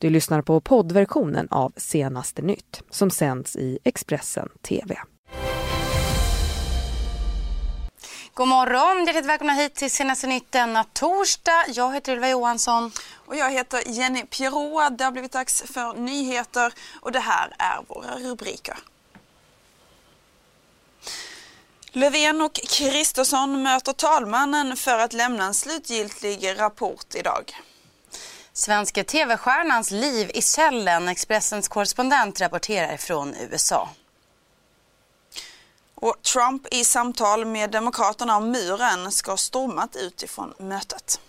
Du lyssnar på poddversionen av Senaste nytt som sänds i Expressen TV. God morgon! Hjärtligt välkomna hit till Senaste nytt denna torsdag. Jag heter Ylva Johansson. Och jag heter Jenny Pirou. Det har blivit dags för nyheter och det här är våra rubriker. Löfven och Kristersson möter talmannen för att lämna en slutgiltig rapport idag. Svenska tv-stjärnans liv i cellen. Expressens korrespondent rapporterar från USA. Och Trump i samtal med Demokraterna om muren ska ha stormat utifrån mötet.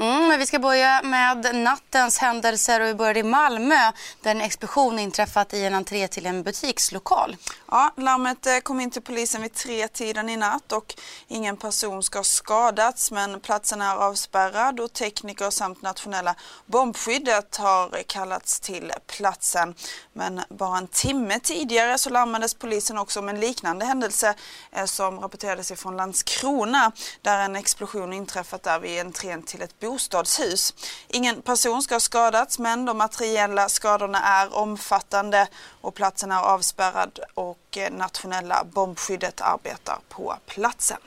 Mm, vi ska börja med nattens händelser och vi börjar i Malmö där en explosion inträffat i en entré till en butikslokal. Ja, larmet eh, kom in till polisen vid tre tiden i natt och ingen person ska ha skadats men platsen är avspärrad och tekniker samt nationella bombskyddet har kallats till platsen. Men bara en timme tidigare så larmades polisen också om en liknande händelse eh, som rapporterades ifrån Landskrona där en explosion inträffat där vid entrén till ett bostadshus. Ingen person ska ha skadats men de materiella skadorna är omfattande och platsen är avspärrad och eh, nationella bombskyddet arbetar på platsen.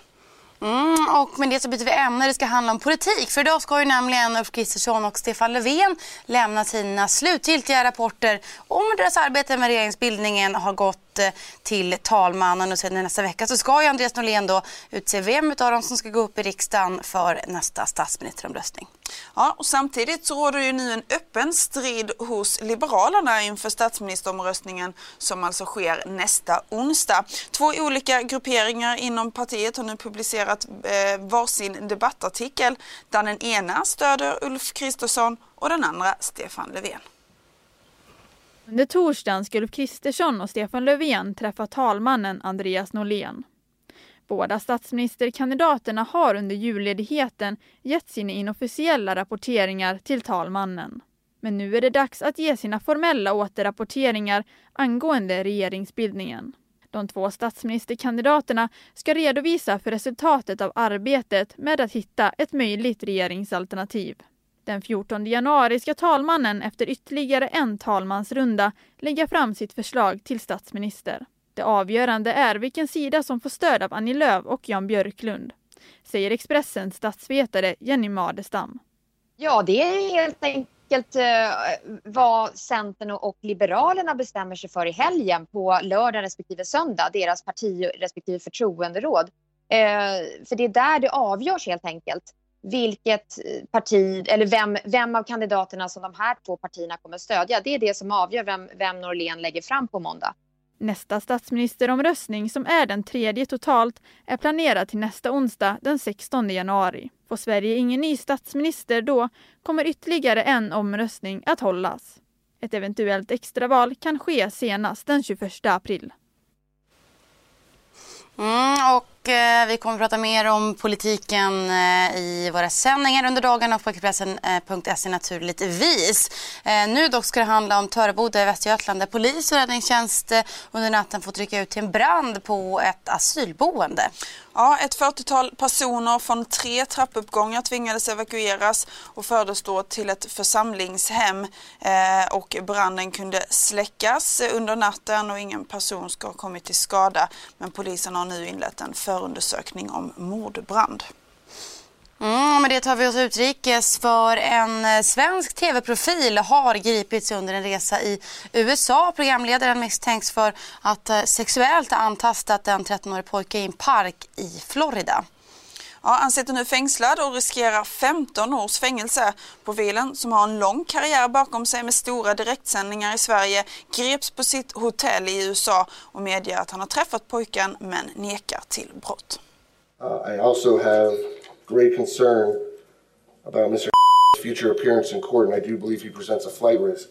Mm, och med det så byter vi ämne. Det ska handla om politik. För idag ska ju nämligen Ulf Kristersson och Stefan Löfven lämna sina slutgiltiga rapporter om hur deras arbete med regeringsbildningen har gått ut eh, till talmannen och sen nästa vecka så ska ju Andreas Norlén då utse vem av dem som ska gå upp i riksdagen för nästa statsministeromröstning. Ja, och samtidigt så råder ju nu en öppen strid hos Liberalerna inför statsministeromröstningen som alltså sker nästa onsdag. Två olika grupperingar inom partiet har nu publicerat eh, varsin debattartikel där den ena stöder Ulf Kristersson och den andra Stefan Löfven. Under torsdagen ska Ulf Kristersson och Stefan Löfven träffa talmannen Andreas Norlén. Båda statsministerkandidaterna har under julledigheten gett sina inofficiella rapporteringar till talmannen. Men nu är det dags att ge sina formella återrapporteringar angående regeringsbildningen. De två statsministerkandidaterna ska redovisa för resultatet av arbetet med att hitta ett möjligt regeringsalternativ. Den 14 januari ska talmannen efter ytterligare en talmansrunda lägga fram sitt förslag till statsminister. Det avgörande är vilken sida som får stöd av Annie Lööf och Jan Björklund, säger Expressens statsvetare Jenny Madestam. Ja, det är helt enkelt eh, vad Centern och Liberalerna bestämmer sig för i helgen på lördag respektive söndag, deras parti respektive förtroenderåd. Eh, för det är där det avgörs helt enkelt vilket parti eller vem, vem av kandidaterna som de här två partierna kommer stödja. Det är det som avgör vem, vem Norlén lägger fram på måndag. Nästa statsministeromröstning, som är den tredje totalt, är planerad till nästa onsdag den 16 januari. Får Sverige ingen ny statsminister då kommer ytterligare en omröstning att hållas. Ett eventuellt extraval kan ske senast den 21 april. Mm, och eh, Eh, vi kommer att prata mer om politiken eh, i våra sändningar under dagarna och på Expressen.se eh, naturligtvis. Nu dock ska det handla om Töreboda i Västergötland där polis och räddningstjänst under natten fått rycka ut till en brand på ett asylboende. Ja, ett 40-tal personer från tre trappuppgångar tvingades evakueras och fördes då till ett församlingshem och branden kunde släckas under natten och ingen person ska ha kommit till skada. Men polisen har nu inlett en förundersökning om mordbrand. Mm, med det tar vi oss utrikes för en eh, svensk tv-profil har gripits under en resa i USA. Programledaren misstänks för att eh, sexuellt ha antastat en 13-årig pojke i en park i Florida. Ja, han sitter nu fängslad och riskerar 15 års fängelse. Profilen, som har en lång karriär bakom sig med stora direktsändningar i Sverige, greps på sitt hotell i USA och medger att han har träffat pojken men nekar till brott. Uh, I also have great concern about Mr. future appearance in court and I do believe he presents a flight risk.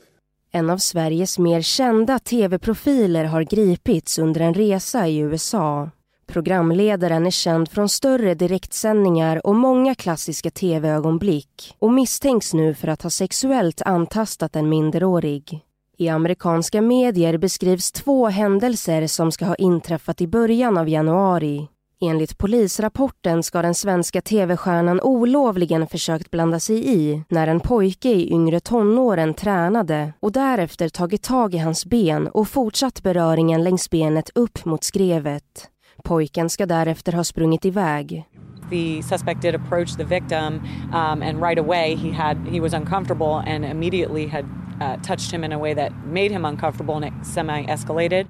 En av Sveriges mer kända tv-profiler har gripits under en resa i USA. Programledaren är känd från större direktsändningar och många klassiska tv-ögonblick och misstänks nu för att ha sexuellt antastat en minderårig. I amerikanska medier beskrivs två händelser som ska ha inträffat i början av januari. Enligt polisrapporten ska den svenska tv-stjärnan olovligen försökt blanda sig i när en pojke i yngre tonåren tränade och därefter tagit tag i hans ben och fortsatt beröringen längs benet upp mot skrevet. Pojken ska därefter ha sprungit iväg. The suspect did approach the victim um, and right away he had he was uncomfortable and immediately had uh, touched him in a way that made him uncomfortable and it semi-escalated.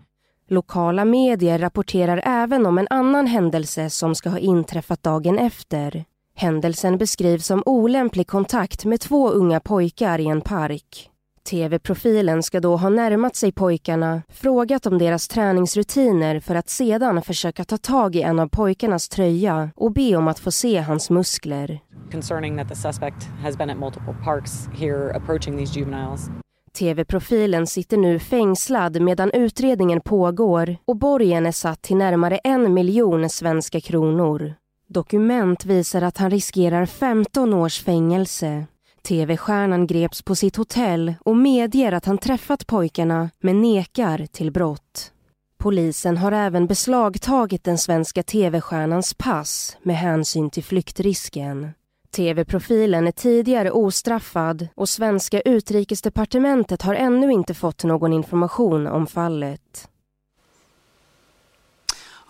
Lokala medier rapporterar även om en annan händelse som ska ha inträffat dagen efter. Händelsen beskrivs som olämplig kontakt med två unga pojkar i en park. TV-profilen ska då ha närmat sig pojkarna, frågat om deras träningsrutiner för att sedan försöka ta tag i en av pojkarnas tröja och be om att få se hans muskler. Concerning that the suspect has been at multiple parks here approaching these juveniles. TV-profilen sitter nu fängslad medan utredningen pågår och borgen är satt till närmare en miljon svenska kronor. Dokument visar att han riskerar 15 års fängelse. TV-stjärnan greps på sitt hotell och medger att han träffat pojkarna men nekar till brott. Polisen har även beslagtagit den svenska TV-stjärnans pass med hänsyn till flyktrisken. TV-profilen är tidigare ostraffad och svenska utrikesdepartementet har ännu inte fått någon information om fallet.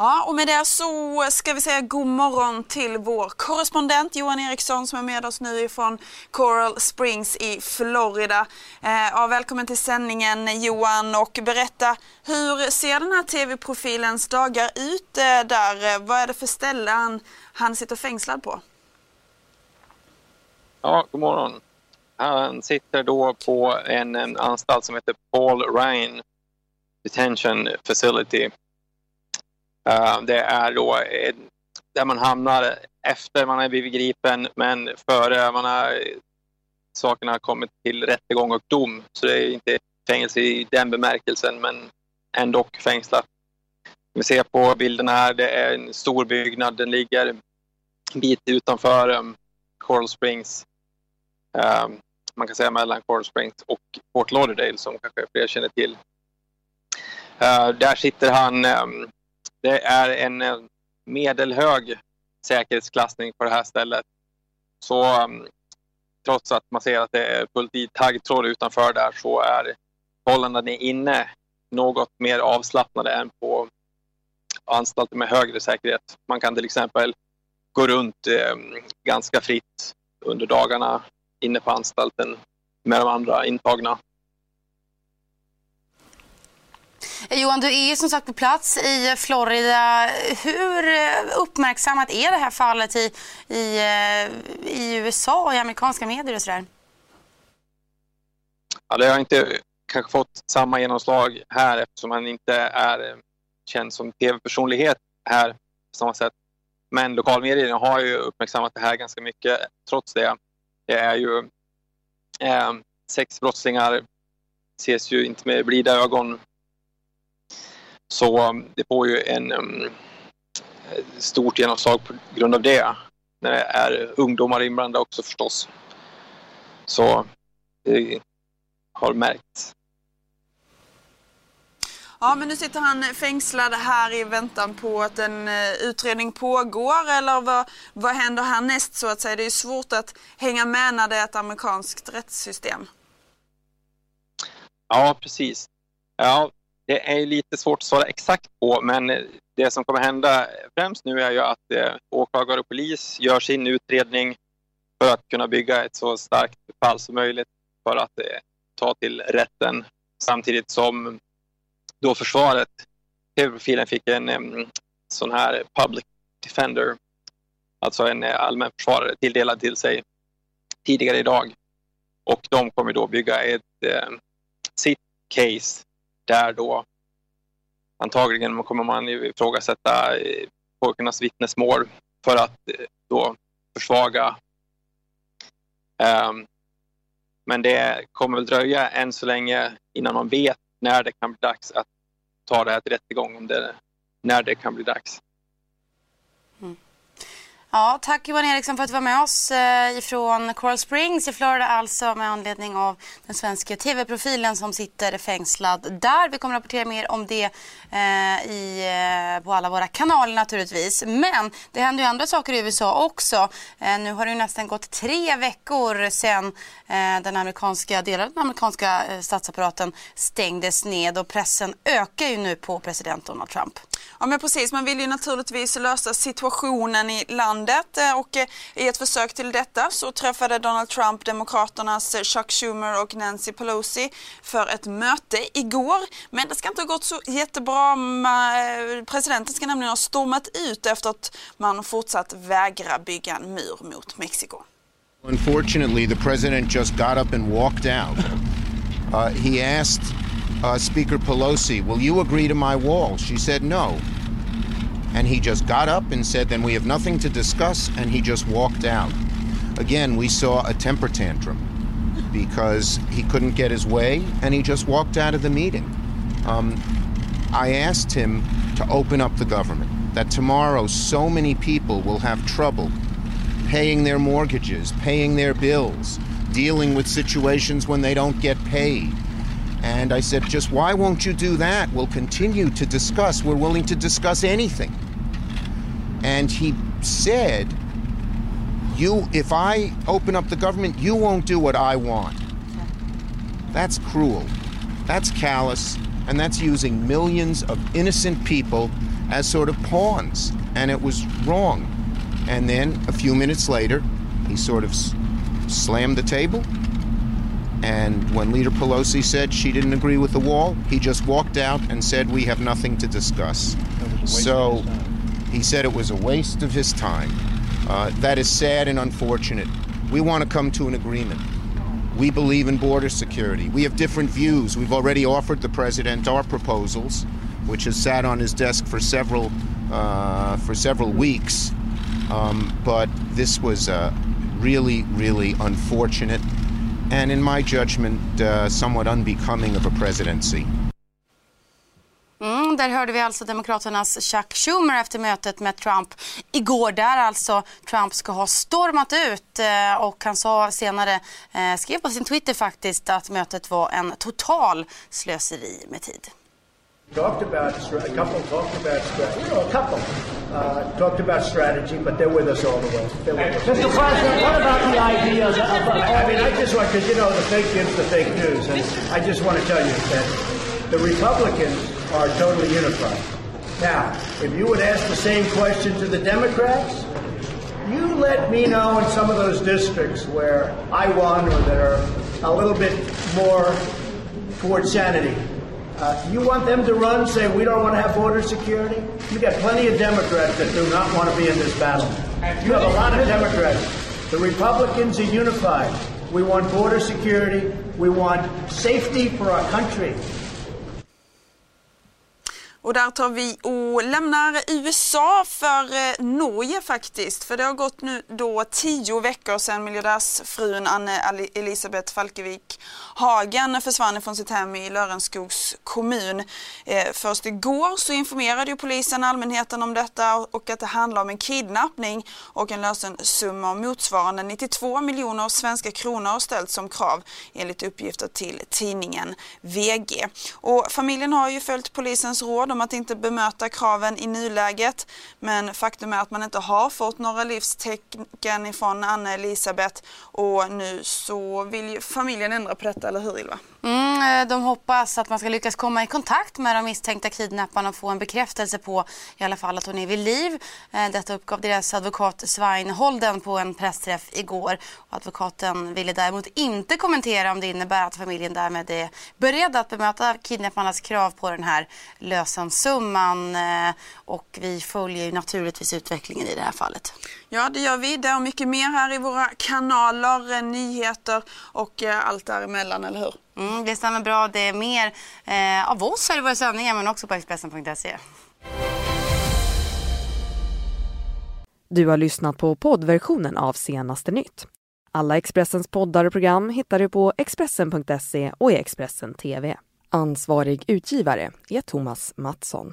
Ja, och med det så ska vi säga god morgon till vår korrespondent Johan Eriksson som är med oss nu ifrån Coral Springs i Florida. Eh, ja, välkommen till sändningen Johan och berätta hur ser den här tv-profilens dagar ut eh, där? Vad är det för ställe han, han sitter fängslad på? Ja, god morgon. Han sitter då på en, en anstalt som heter Paul Ryan Detention Facility. Eh, det är då eh, där man hamnar efter man har blivit gripen men före man har, sakerna har kommit till rättegång och dom. Så det är inte fängelse i den bemärkelsen men ändå fängslat. Vi ser på bilderna här, det är en stor byggnad. Den ligger en bit utanför um, Coral Springs. Um, man kan säga mellan Coral Springs och Fort Lauderdale som kanske fler känner till. Uh, där sitter han. Um, det är en eh, medelhög säkerhetsklassning på det här stället. Så mm, trots att man ser att det är fullt i taggtråd utanför där så är förhållandena inne något mer avslappnade än på anstalter med högre säkerhet. Man kan till exempel gå runt eh, ganska fritt under dagarna inne på anstalten med de andra intagna. Eh, Johan, du är som sagt på plats i Florida. Hur eh, uppmärksammat är det här fallet i, i, eh, i USA och i amerikanska medier och sådär? Ja, det har inte kanske fått samma genomslag här eftersom han inte är känd som tv-personlighet här på samma sätt. Men lokalmedierna har ju uppmärksammat det här ganska mycket trots det. Det är ju eh, brottslingar, ses ju inte med blida ögon. Så det får ju en um, stort genomslag på grund av det. När det är ungdomar inblandade också förstås. Så det har märkts. Ja, men nu sitter han fängslad här i väntan på att en utredning pågår eller vad, vad händer härnäst så att säga? Det är svårt att hänga med när det är ett amerikanskt rättssystem. Ja, precis. Ja, det är lite svårt att svara exakt på, men det som kommer hända främst nu är ju att eh, åklagare och polis gör sin utredning för att kunna bygga ett så starkt fall som möjligt för att eh, ta till rätten samtidigt som då försvaret, tv-profilen fick en eh, sån här public defender, alltså en eh, allmän försvarare tilldelad till sig tidigare idag. Och de kommer då bygga ett uh, sitt case där då antagligen kommer man ifrågasätta eh, pojkarnas vittnesmål för att eh, då försvaga um, men det kommer väl dröja än så länge innan man vet när det kan bli dags att ta det här till rättegång, om det, när det kan bli dags. Ja, tack Johan Eriksson för att du var med oss eh, ifrån Coral Springs i Florida alltså med anledning av den svenska tv-profilen som sitter fängslad där. Vi kommer att rapportera mer om det eh, i, eh, på alla våra kanaler naturligtvis. Men det händer ju andra saker i USA också. Eh, nu har det ju nästan gått tre veckor sedan eh, den amerikanska delen av den amerikanska eh, statsapparaten stängdes ned och pressen ökar ju nu på president Donald Trump. Ja men precis, man vill ju naturligtvis lösa situationen i landet landet eh, och eh, i ett försök till detta så träffade Donald Trump Demokraternas eh, Chuck Schumer och Nancy Pelosi för ett möte igår. Men det ska inte ha gått så jättebra. Presidenten ska nämligen ha stormat ut efter att man fortsatt vägra bygga en mur mot Mexiko. Unfortunately, the president just got up and walked out. Uh, he asked uh, Speaker Pelosi, Will you agree to my wall? She said no. And he just got up and said, Then we have nothing to discuss, and he just walked out. Again, we saw a temper tantrum because he couldn't get his way, and he just walked out of the meeting. Um, I asked him to open up the government, that tomorrow so many people will have trouble paying their mortgages, paying their bills, dealing with situations when they don't get paid. And I said, just why won't you do that? We'll continue to discuss. We're willing to discuss anything. And he said, you, if I open up the government, you won't do what I want. That's cruel. That's callous. And that's using millions of innocent people as sort of pawns. And it was wrong. And then a few minutes later, he sort of slammed the table and when Leader Pelosi said she didn't agree with the wall, he just walked out and said, We have nothing to discuss. So he said it was a waste of his time. Uh, that is sad and unfortunate. We want to come to an agreement. We believe in border security. We have different views. We've already offered the president our proposals, which has sat on his desk for several uh, for several weeks. Um, but this was uh, really, really unfortunate and in my judgment uh, somewhat unbecoming of a presidency. Mm, där hörde vi alltså Demokraternas Chuck Schumer efter mötet med Trump igår där alltså Trump ska ha stormat ut eh, och han sa senare, eh, skrev på sin Twitter faktiskt att mötet var en total slöseri med tid. Talked about a couple talked about you know a couple uh, talked about strategy, but they're with us all the way. Mr. President, what about the idea of, of, I mean, I just want because you know the fake news, the fake news, and I just want to tell you that the Republicans are totally unified. Now, if you would ask the same question to the Democrats, you let me know in some of those districts where I won or that are a little bit more towards sanity. Uh, you want them to run, say we don't want to have border security? You got plenty of Democrats that do not want to be in this battle. You have a lot of Democrats. The Republicans are unified. We want border security. We want safety for our country. Och där tar vi och lämnar USA för eh, Norge faktiskt. För det har gått nu då tio veckor sedan miljardärsfrun Anne Elisabeth Falkevik Hagen försvann från sitt hem i Lörenskogs kommun. Eh, först igår så informerade ju polisen allmänheten om detta och att det handlar om en kidnappning och en lösensumma motsvarande 92 miljoner svenska kronor ställts som krav enligt uppgifter till tidningen VG. Och familjen har ju följt polisens råd om att inte bemöta kraven i nuläget. Men faktum är att man inte har fått några livstecken ifrån Anna Elisabeth och nu så vill ju familjen ändra på detta, eller hur Ylva? Mm, Eh, de hoppas att man ska lyckas komma i kontakt med de misstänkta kidnapparna och få en bekräftelse på i alla fall att hon är vid liv. Eh, detta uppgav deras advokat Svein Holden på en pressträff igår. Och advokaten ville däremot inte kommentera om det innebär att familjen därmed är beredd att bemöta kidnapparnas krav på den här lösensumman. Eh, och vi följer naturligtvis utvecklingen i det här fallet. Ja, det gör vi. Det och mycket mer här i våra kanaler, nyheter och allt däremellan, eller hur? Mm, det stämmer bra. Det är mer eh, av oss här i våra sändningar men också på Expressen.se. Du har lyssnat på poddversionen av Senaste nytt. Alla Expressens poddar och program hittar du på Expressen.se och i Expressen TV. Ansvarig utgivare är Thomas Mattsson.